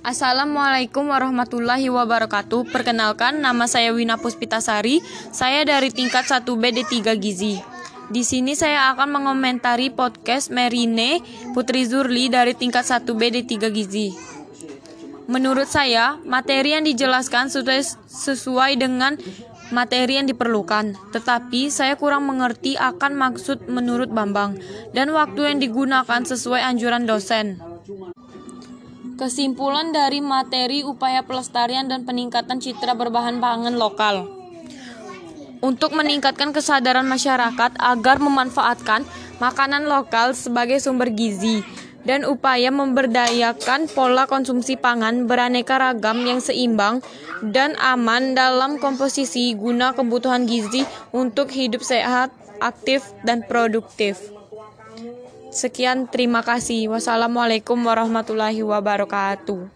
Assalamualaikum warahmatullahi wabarakatuh. Perkenalkan, nama saya Wina Puspitasari. Saya dari tingkat 1B D3 Gizi. Di sini saya akan mengomentari podcast Merine Putri Zurli dari tingkat 1B D3 Gizi. Menurut saya, materi yang dijelaskan sudah sesuai dengan materi yang diperlukan, tetapi saya kurang mengerti akan maksud menurut Bambang dan waktu yang digunakan sesuai anjuran dosen. Kesimpulan dari materi upaya pelestarian dan peningkatan citra berbahan pangan lokal. Untuk meningkatkan kesadaran masyarakat agar memanfaatkan makanan lokal sebagai sumber gizi dan upaya memberdayakan pola konsumsi pangan beraneka ragam yang seimbang dan aman dalam komposisi guna kebutuhan gizi untuk hidup sehat, aktif, dan produktif. Sekian, terima kasih. Wassalamualaikum warahmatullahi wabarakatuh.